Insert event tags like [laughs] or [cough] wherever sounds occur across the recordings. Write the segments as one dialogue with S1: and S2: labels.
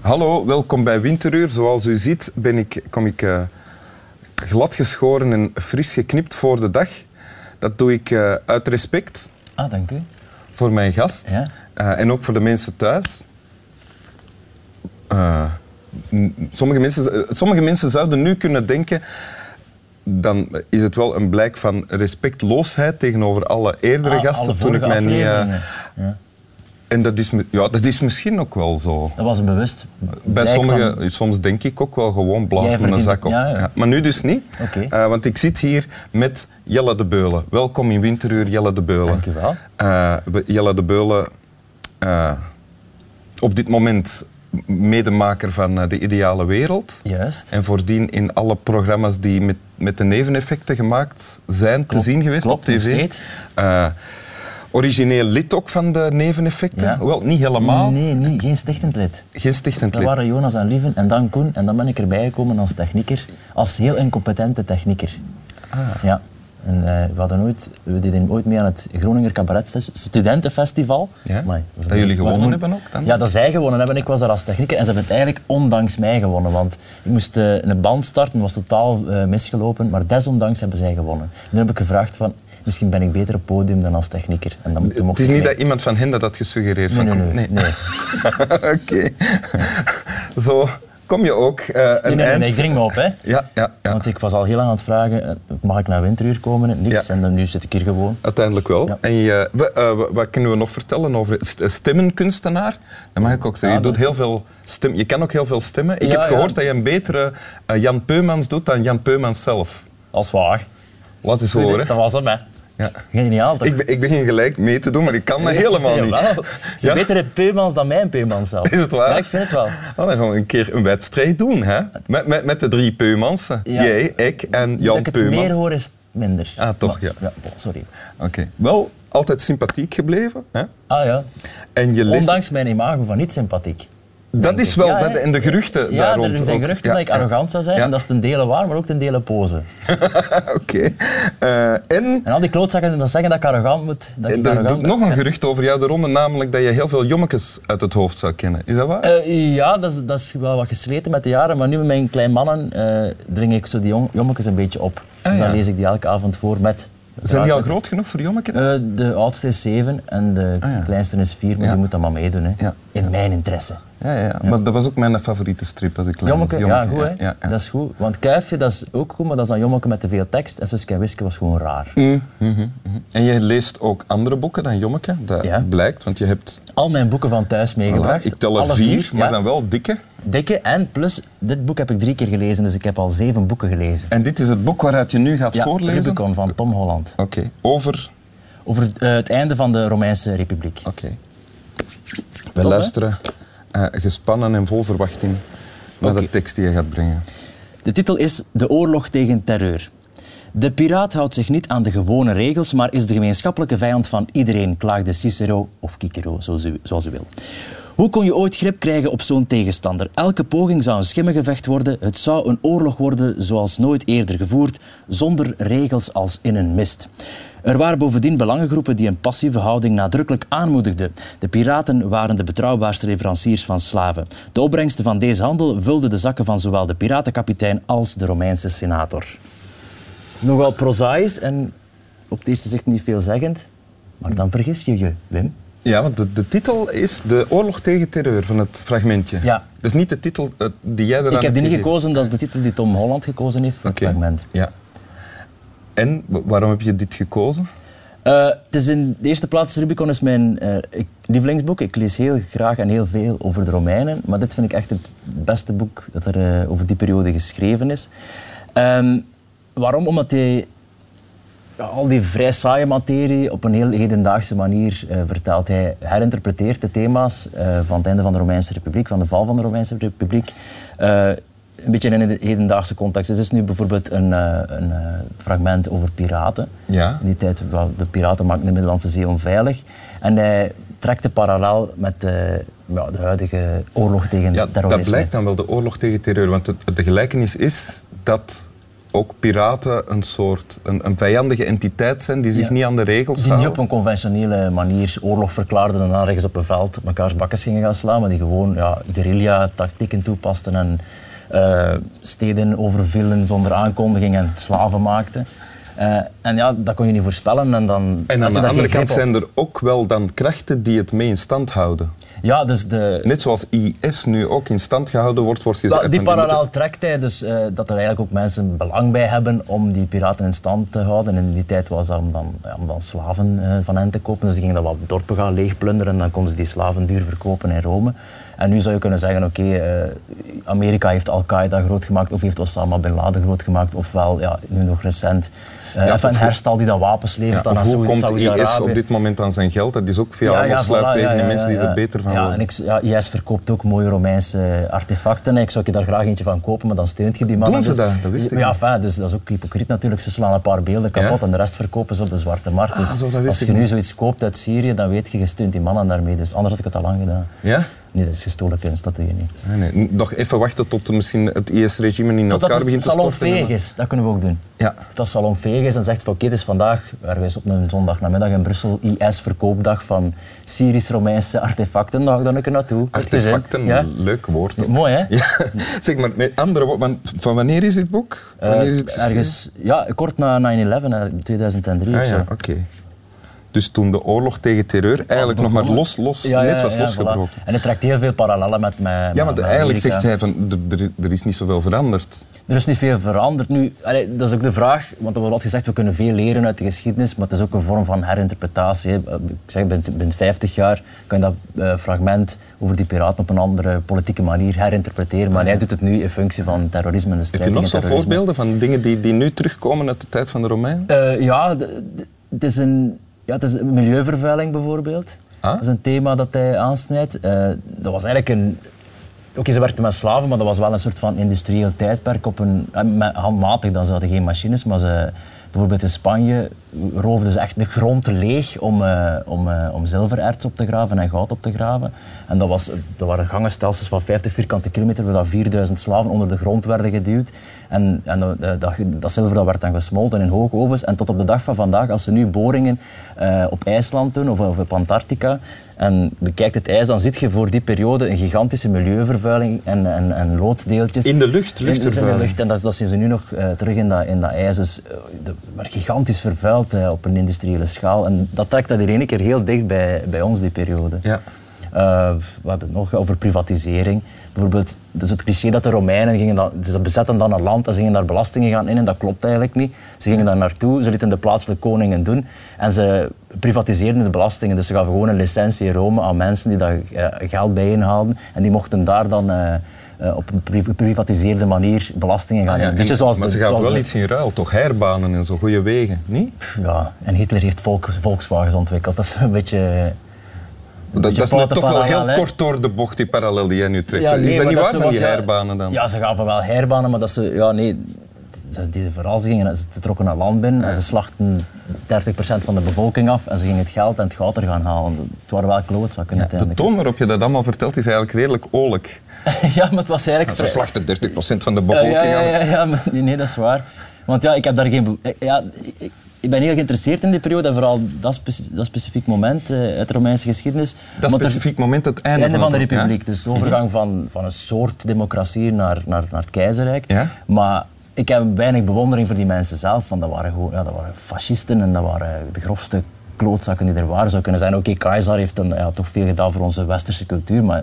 S1: Hallo, welkom bij Winteruur. Zoals u ziet ben ik, kom ik uh, glad geschoren en fris geknipt voor de dag. Dat doe ik uh, uit respect.
S2: Ah, dank u.
S1: Voor mijn gast
S2: Ja.
S1: uh, en ook voor de mensen thuis. sommige, mensen, sommige mensen zouden nu kunnen denken dan is het wel een blijk van respectloosheid tegenover alle eerdere
S2: Ah,
S1: gasten
S2: alle
S1: toen ik mij niet.
S2: Ja.
S1: En dat is, ja, dat is misschien ook wel zo.
S2: Dat was een bewust
S1: Bij sommigen,
S2: van-
S1: soms denk ik ook wel gewoon blaas me een zak op.
S2: ja, ja.
S1: Maar nu dus niet. Eh, want ik zit hier met Jelle de Beulen. Welkom in Winteruur, Jelle de Beulen.
S2: Dank u wel.
S1: Eh, Jelle de Beulen, eh, op dit moment medemaker van De Ideale Wereld.
S2: Juist.
S1: En voordien in alle programma's die met, met de neveneffecten gemaakt zijn
S2: Klopt,
S1: te zien geweest
S2: klopt,
S1: op
S2: nog
S1: tv.
S2: steeds.
S1: Origineel lid ook van de neveneffecten.
S2: Ja.
S1: Wel, niet helemaal.
S2: Nee, nee, geen stichtend lid.
S1: Geen stichtend
S2: Dat
S1: lid.
S2: waren Jonas en Lieven en dan Koen. En dan ben ik erbij gekomen als technieker. Als heel incompetente technieker.
S1: Ah.
S2: Ja. En eh, we, hadden ooit, we deden ooit mee aan het Groninger Cabaret Studentenfestival.
S1: Ja?
S2: Amai,
S1: Dat jullie gewonnen hebben ook dan?
S2: Ja, dat zij gewonnen hebben. Ik was daar als technieker. En ze hebben het eigenlijk ondanks mij gewonnen. Want ik moest eh, een band starten, was totaal eh, misgelopen. Maar desondanks hebben zij gewonnen. En toen heb ik gevraagd van... Misschien ben ik beter op podium dan als technieker. En dan,
S1: Het is niet
S2: mee.
S1: dat iemand van hen dat had gesuggereerd.
S2: Nee,
S1: van,
S2: nee, nee. nee. [laughs]
S1: Oké. [laughs] Zo kom je ook eh, een
S2: Nee, nee, nee,
S1: eind...
S2: nee, ik dring me op, hè.
S1: Ja, ja, ja.
S2: Want ik was al heel lang aan het vragen, eh, mag ik naar winteruur komen? Niks.
S1: Ja.
S2: En dan, nu zit ik hier gewoon.
S1: Uiteindelijk wel.
S2: Ja.
S1: En je, eh, wa- wat kunnen we nog vertellen over st- stemmenkunstenaar? Dat mag ik ook zeggen. Je, doet
S2: dat-
S1: heel veel stem, je kan ook heel veel stemmen. Ik
S2: Ja,
S1: heb gehoord
S2: ja.
S1: dat je een betere Jan Peumans doet dan Jan Peumans zelf.
S2: Als waar.
S1: Laat eens horen.
S2: Dat was hem, hè.
S1: Ja.
S2: Geniaal, toch?
S1: Ik, ik begin gelijk mee te doen, maar ik kan dat helemaal niet.
S2: Jawel. [laughs] Ze
S1: Ja?
S2: betere Peumans dan mijn Peumans zelf.
S1: Is het waar?
S2: Ja, ik vind het wel.
S1: Oh, dan gaan we een keer een wedstrijd doen, hè? Met, met, met de drie Peumansen.
S2: Ja.
S1: Jij, ik en
S2: dat
S1: Jan
S2: ik het meer hoor, is het minder.
S1: Ah, toch,
S2: Maar-
S1: ja.
S2: sorry.
S1: Oké. Wel, altijd sympathiek gebleven. Hè?
S2: Ah ja.
S1: En je leest...
S2: Ondanks mijn imago van niet sympathiek.
S1: Dat is wel...
S2: Ja,
S1: dat, en de geruchten
S2: Ja,
S1: daar rond
S2: er zijn
S1: ook.
S2: geruchten
S1: Ja,
S2: dat ik arrogant zou zijn.
S1: Ja.
S2: En dat is ten dele waar, maar ook ten dele pose. [laughs]
S1: Oké. Eh, en
S2: En al die klootzakken die zeggen dat ik arrogant moet. Dat ik
S1: er
S2: arrogant
S1: doet
S2: ben.
S1: nog een gerucht over jou de ronde, namelijk dat je heel veel jommetjes uit het hoofd zou kennen. Is dat waar?
S2: Eh, ja, dat is, dat is wel wat gesleten met de jaren, maar nu met mijn klein mannen eh dring ik zo die jong, jommetjes een beetje op.
S1: Ah,
S2: dus dan lees ik die elke avond voor met...
S1: Zijn die al groot genoeg voor jommeken?
S2: Eh, de oudste is zeven en de
S1: Ah, ja.
S2: kleinste is vier, maar
S1: Ja.
S2: die moet dan maar meedoen. Hè.
S1: Ja.
S2: In mijn interesse.
S1: ja, ja, ja. Maar dat was ook mijn favoriete strip als ik klein was.
S2: Jommeke, ja, goed hè.
S1: Ja, ja.
S2: Dat is goed. Want Kuifje, dat is ook goed, maar dat is dan Jommeke met te veel tekst. En Suske en Wiske was gewoon raar.
S1: Mm, mhm, mhm. En je leest ook andere boeken dan Jommeke, dat
S2: Ja.
S1: blijkt, want je hebt...
S2: Al mijn boeken van thuis meegebracht.
S1: Voilà, ik tel er vier, maar
S2: ja.
S1: dan wel dikke.
S2: Dikke en plus, dit boek heb ik drie keer gelezen, dus ik heb al zeven boeken gelezen.
S1: En dit is het boek waaruit je nu gaat
S2: Ja,
S1: voorlezen?
S2: Rubicon van Tom Holland.
S1: Oké, over...
S2: Over eh, het einde van de Romeinse Republiek.
S1: Oké. We
S2: hè?
S1: luisteren eh, gespannen en vol verwachting naar de tekst die je gaat brengen.
S2: De titel is De oorlog tegen terreur. De piraat houdt zich niet aan de gewone regels, maar is de gemeenschappelijke vijand van iedereen, klaagde Cicero of Cicero, zoals u, zoals u wil. Hoe kon je ooit grip krijgen op zo'n tegenstander? Elke poging zou een schimmengevecht worden. Het zou een oorlog worden zoals nooit eerder gevoerd, zonder regels als in een mist. Er waren bovendien belangengroepen die een passieve houding nadrukkelijk aanmoedigden. De piraten waren de betrouwbaarste leveranciers van slaven. De opbrengsten van deze handel vulden de zakken van zowel de piratenkapitein als de Romeinse senator. Nogal prozaïs en op het eerste zicht niet veelzeggend, maar dan vergis je je, Wim.
S1: Ja, want de, de titel is De oorlog tegen terreur van het fragmentje.
S2: Ja.
S1: Dat is niet de titel eh, die jij eraan
S2: Ik heb die niet gekozen, dat is de titel die Tom Holland gekozen heeft voor het fragment.
S1: Ja. En wa- waarom heb je dit gekozen?
S2: Eh, het is in de eerste plaats, Rubicon is mijn eh, ik- lievelingsboek. Ik lees heel graag en heel veel over de Romeinen, maar dit vind ik echt het beste boek dat er over die periode geschreven is. Ehm, waarom? Omdat hij al die vrij saaie materie op een heel hedendaagse manier eh, vertelt. Hij herinterpreteert de thema's eh, van het einde van de Romeinse Republiek, van de val van de Romeinse Republiek, eh, een beetje in de hedendaagse context. Het is nu bijvoorbeeld een, een fragment over piraten.
S1: Ja.
S2: In die tijd, de piraten maakten de Middellandse Zee onveilig. En hij trekt de parallel met de, ja, de huidige oorlog tegen
S1: ja,
S2: terrorisme.
S1: Dat blijkt dan wel, de oorlog tegen terreur. Want de gelijkenis is dat ook piraten een soort een, een vijandige entiteit zijn die zich
S2: Ja.
S1: niet aan de regels
S2: Die niet
S1: houden.
S2: op een conventionele manier oorlog verklaarden en dan ergens op een veld mekaars bakkes gingen gaan slaan, maar die gewoon ja, guerrilla-tactieken toepasten en eh, steden overvielen zonder aankondiging en slaven maakten. Eh, en ja, dat kon je niet voorspellen. En, dan
S1: En aan de andere kant zijn er ook wel dan krachten die het mee in stand houden.
S2: Ja, dus de,
S1: Net zoals IS nu ook in stand gehouden wordt, wordt gezegd...
S2: Die parallel trekt hij dus eh, dat er eigenlijk ook mensen belang bij hebben om die piraten in stand te houden. En in die tijd was dat om dan, ja, om dan slaven eh, van hen te kopen. Dus die gingen dan wat dorpen gaan leegplunderen en dan konden ze die slaven duur verkopen in Rome. En nu zou je kunnen zeggen, oké, eh, Amerika heeft Al-Qaeda groot gemaakt of heeft Osama Bin Laden groot gemaakt. Ofwel, ja, nu nog recent, eh
S1: Ja, of
S2: een herstal die dan wapens levert
S1: Ja,
S2: aan
S1: hoe komt IS op dit moment aan zijn geld? Dat is ook via allemaal sluipwegen en mensen die er beter van
S2: ja,
S1: worden.
S2: En ik, ja, IS verkoopt ook mooie Romeinse artefacten. Ik zou je daar graag eentje van kopen, maar dan steunt je die mannen.
S1: Doen ze
S2: Dus-
S1: dat? Dat wist ik
S2: Ja, dus dat is ook hypocriet natuurlijk. Ze slaan een paar beelden kapot
S1: Ja?
S2: en de rest verkopen ze op de zwarte markt. Dus
S1: Ah, zo, dat wist
S2: als je nu zoiets koopt uit Syrië, dan weet je, je steunt die mannen daarmee. Dus anders had ik het al lang gedaan.
S1: Ja?
S2: Nee, dat is gestolen kunst, dat doe je niet.
S1: Nee, nee. Nog even wachten tot misschien het IS-regime in
S2: Totdat
S1: elkaar
S2: het
S1: begint te storten.
S2: salonveeg is, dat kunnen we ook doen.
S1: Ja.
S2: Dat salonveeg is en zegt oké, het is vandaag, ergens op een zondagnamiddag in Brussel, IS-verkoopdag van Syrisch-Romeinse artefacten. Dan ga ik keer naartoe.
S1: Artefacten,
S2: Ja?
S1: leuk woord. ook.
S2: Mooi, hè? [laughs]
S1: Ja, zeg maar, met andere woorden, van wanneer is dit boek?
S2: Eh,
S1: Wanneer is het geschreven?
S2: ergens, ja, kort na 9-11, eh, 2003
S1: Ah
S2: of zo.
S1: ja, oké. Dus toen de oorlog tegen terreur eigenlijk nog maar los, los,
S2: Ja, ja,
S1: net was
S2: ja,
S1: losgebroken.
S2: voilà. En het trekt heel veel parallellen met, met
S1: Ja, want eigenlijk zegt hij van, er, is niet zoveel veranderd.
S2: Er is niet veel veranderd. Nu, allee, dat is ook de vraag, want er wordt altijd gezegd, we kunnen veel leren uit de geschiedenis, maar het is ook een vorm van herinterpretatie. hè. Ik zeg, binnen, binnen 50 jaar kan je dat eh, fragment over die piraten op een andere politieke manier herinterpreteren, maar hij doet het nu in functie van terrorisme en de
S1: Heb je
S2: strijd
S1: nog
S2: tegen
S1: zo'n voorbeelden van dingen die, die nu terugkomen uit de tijd van de Romeinen?
S2: Eh, ja, het is een ja, het is milieuvervuiling bijvoorbeeld.
S1: Ah?
S2: Dat is een thema dat hij aansnijdt. Eh, dat was eigenlijk een... Oké, ze werkten met slaven, maar dat was wel een soort van industrieel tijdperk. Op een, eh, handmatig, dan ze hadden geen machines, maar ze... Bijvoorbeeld in Spanje roofden ze echt de grond leeg om, eh, om, eh, om zilvererts op te graven en goud op te graven. En dat, was, dat waren gangenstelsels van 50 vierkante kilometer, waar dat 4000 slaven onder de grond werden geduwd. En, en dat, dat, dat zilver dat werd dan gesmolten in hoogovens. En tot op de dag van vandaag, als ze nu boringen eh, op IJsland doen of, of op Antarctica en bekijkt het ijs, dan zie je voor die periode een gigantische milieuvervuiling en, en, en looddeeltjes.
S1: In de lucht,
S2: In- in de
S1: luchtvervuiling.
S2: lucht. En dat, dat zien ze nu nog eh, terug in dat, in dat ijs. Dus eh, dat werd gigantisch vervuild eh, op een industriële schaal. En dat trekt dat hier één keer heel dicht bij, bij ons, die periode.
S1: Ja.
S2: We hebben het nog over privatisering. Bijvoorbeeld, dus het cliché dat de Romeinen gingen dan, ze bezetten dan een land en ze gingen daar belastingen gaan in en dat klopt eigenlijk niet. Ze gingen daar naartoe, ze lieten de plaatselijke koningen doen en ze privatiseerden de belastingen. Dus ze gaven gewoon een licentie in Rome aan mensen die daar eh, geld bijeenhaalden en die mochten daar dan eh, eh, op een pri- geprivatiseerde manier belastingen gaan
S1: Ah ja,
S2: in. Beetje
S1: en-
S2: zoals
S1: maar
S2: de-
S1: ze gaven wel
S2: de-
S1: iets in ruil, toch herbanen en zo, goede wegen, niet?
S2: Ja, en Hitler heeft Volk, Volkswagens ontwikkeld. Dat is een beetje...
S1: Dat, dat is toch wel heel kort door de bocht, die parallel die jij nu trekt.
S2: Ja,
S1: is dat niet waar van die
S2: wat, ja,
S1: herbanen dan?
S2: Ja, ze gaven wel herbanen, maar dat ze... Ja, nee, ze deden ze, gingen, ze trokken een land binnen en ze slachten 30% van de bevolking af en ze gingen het geld en het goud er gaan halen. Het waren wel klootzakken
S1: de
S2: uiteindelijk.
S1: toon waarop je dat allemaal vertelt is eigenlijk redelijk oorlijk. [laughs]
S2: ja, maar het was eigenlijk...
S1: Ze slachten 30% van de
S2: Ja,
S1: bevolking
S2: ja, ja, ja, ja, nee, nee, dat is waar. Want ja, ik heb daar geen... be- Ja, ik, ik ben heel geïnteresseerd in die periode en vooral dat, dat specifiek moment eh, uit de Romeinse geschiedenis.
S1: Dat specifiek moment, het einde,
S2: einde van de
S1: het- ja.
S2: republiek. Dus de overgang van, van een soort democratie naar, naar, naar het keizerrijk.
S1: Ja.
S2: Maar ik heb weinig bewondering voor die mensen zelf. Want dat waren gewoon ja, dat waren fascisten en dat waren de grofste klootzakken die er waren. Zou kunnen zijn, oké, keizer heeft dan, ja, toch veel gedaan voor onze westerse cultuur, maar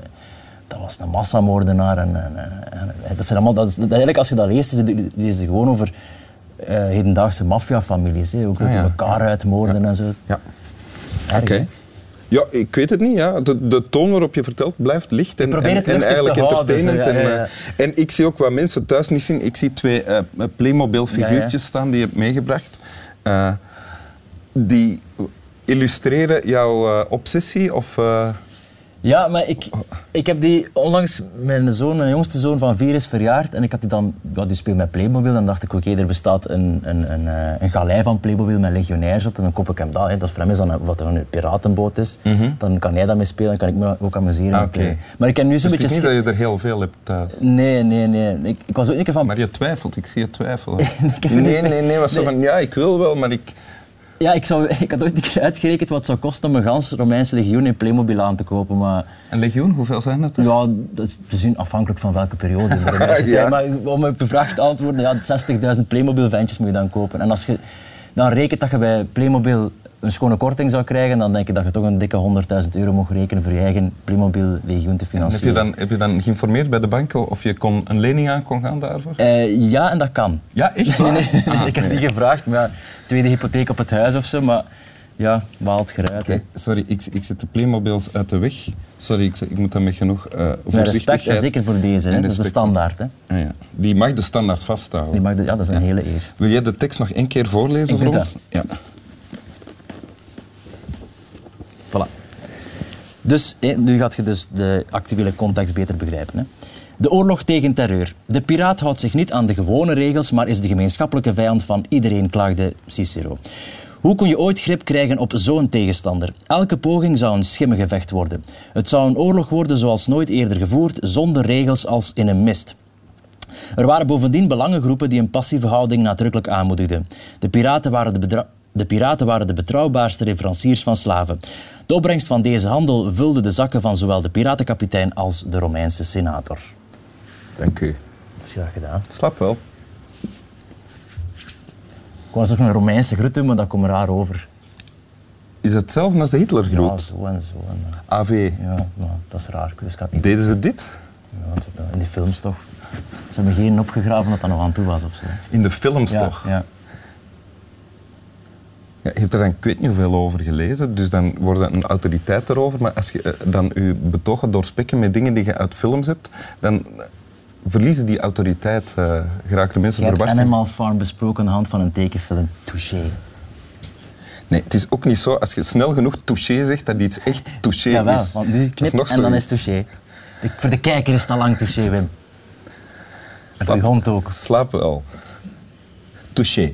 S2: dat was een massamoordenaar. En, en, en- en- dat zijn allemaal, dat is, dat eigenlijk als je dat leest, lees je gewoon over hedendaagse maffiafamilies. Ook dat
S1: Ah,
S2: die elkaar uitmoorden en zo.
S1: Ja. Oké. Ja, ik weet het niet. Ja. De, de toon waarop je vertelt blijft licht en, en, eigenlijk
S2: houden,
S1: entertainend.
S2: zo, ja,
S1: en,
S2: ja,
S1: eh, en ik zie ook wat mensen thuis niet zien. Ik zie twee eh, Playmobil-figuurtjes
S2: Ja,
S1: staan die je hebt meegebracht. Eh, die illustreren jouw eh, obsessie of... eh,
S2: Ja, maar ik, ik heb die onlangs, mijn zoon, mijn jongste zoon van vier is verjaard en ik had die dan, ja, die speelt met Playmobil en dan dacht ik, oké, er bestaat een, een, een, eh, een galei van Playmobil met legionairs op en dan koop ik hem dat. Hè. Dat voor hem is dan wat er een piratenboot is. Dan kan hij daarmee spelen en kan ik me ook amuseren.
S1: Ah.
S2: Play. Maar ik heb nu
S1: Dus
S2: zo'n
S1: het is
S2: beetje...
S1: niet dat je er heel veel hebt thuis.
S2: Nee, nee, nee. Ik, ik was ook een keer van...
S1: Maar je twijfelt, ik zie je twijfelen. [laughs] Nee, nee, nee, was zo van, ja, ik wil wel, maar ik...
S2: Ja, ik, zou, [laughs] ik had ooit een keer uitgerekend wat het zou kosten om een gans Romeinse legioen in Playmobil aan te kopen, maar...
S1: Een legioen, hoeveel zijn dat er?
S2: Ja, dat is te zien afhankelijk van welke periode. de [laughs]
S1: Ja.
S2: Maar om op je vraag te antwoorden, ja, 60.000 Playmobil-ventjes moet je dan kopen. En als je dan rekent dat je bij Playmobil een schone korting zou krijgen, dan denk ik dat je toch een dikke 100.000 euro mag rekenen voor je eigen Playmobil-legioen te
S1: En heb, je
S2: financieren.
S1: dan, heb je dan geïnformeerd bij de banken of je kon een lening aan kon gaan daarvoor?
S2: Eh, ja, en dat kan.
S1: Ja, echt [laughs]
S2: Nee, nee,
S1: Ah,
S2: ik heb niet gevraagd, maar ja, tweede hypotheek op het huis of zo, maar ja, waalt geruid. hè.
S1: Oké, sorry, ik, ik zet de Playmobiles uit de weg. Sorry, ik, ik moet dat met genoeg
S2: Met
S1: voorzichtigheid...
S2: respect, en zeker voor deze, hè. dat is de standaard. Hè.
S1: Ah, ja. Die mag de standaard vasthouden.
S2: Die mag de- ja, dat is een hele eer.
S1: Wil jij de tekst nog één keer voorlezen
S2: Ik
S1: voor ons? Ja.
S2: Dus nu gaat je dus de actuele context beter begrijpen. Hè. De oorlog tegen terreur. De piraat houdt zich niet aan de gewone regels, maar is de gemeenschappelijke vijand van iedereen, klaagde Cicero. Hoe kon je ooit grip krijgen op zo'n tegenstander? Elke poging zou een schimmengevecht worden. Het zou een oorlog worden zoals nooit eerder gevoerd, zonder regels als in een mist. Er waren bovendien belangengroepen die een passieve houding nadrukkelijk aanmoedigden. De piraten waren de, de piraten waren de betrouwbaarste leveranciers van slaven. De opbrengst van deze handel vulde de zakken van zowel de piratenkapitein als de Romeinse senator.
S1: Dank u.
S2: Dat is graag gedaan.
S1: Slap wel.
S2: Ik was ook een Romeinse groet doen, maar dat komt raar over.
S1: Is het hetzelfde als de
S2: Ja,
S1: Hitlergroet?
S2: zo en zo. En, eh,
S1: AV.
S2: ja, maar dat is raar. Dus ik ga het niet
S1: Deden ze dit?
S2: ja, dat- in die films toch. Ze hebben geen opgegraven dat dat nog aan toe was of zo.
S1: In de films
S2: Ja,
S1: toch?
S2: ja.
S1: Ja, je hebt er dan ik weet niet hoeveel over gelezen, dus dan wordt er een autoriteit erover. Maar als je eh, dan je betogen doorspekken met dingen die je uit films hebt, dan eh, verliezen die autoriteit. eh geraken de mensen
S2: Je hebt. Animal Farm besproken aan de hand van een tekenfilm. Touché.
S1: Nee, het is ook niet zo, als je snel genoeg touché zegt, dat iets echt touché
S2: Jawel,
S1: is.
S2: want nu
S1: Dat
S2: knip en dan is touché. Ik- Voor de kijker is het al lang touché, Wim. En voor
S1: Slaap-
S2: je hond ook.
S1: Slaap wel. Touché.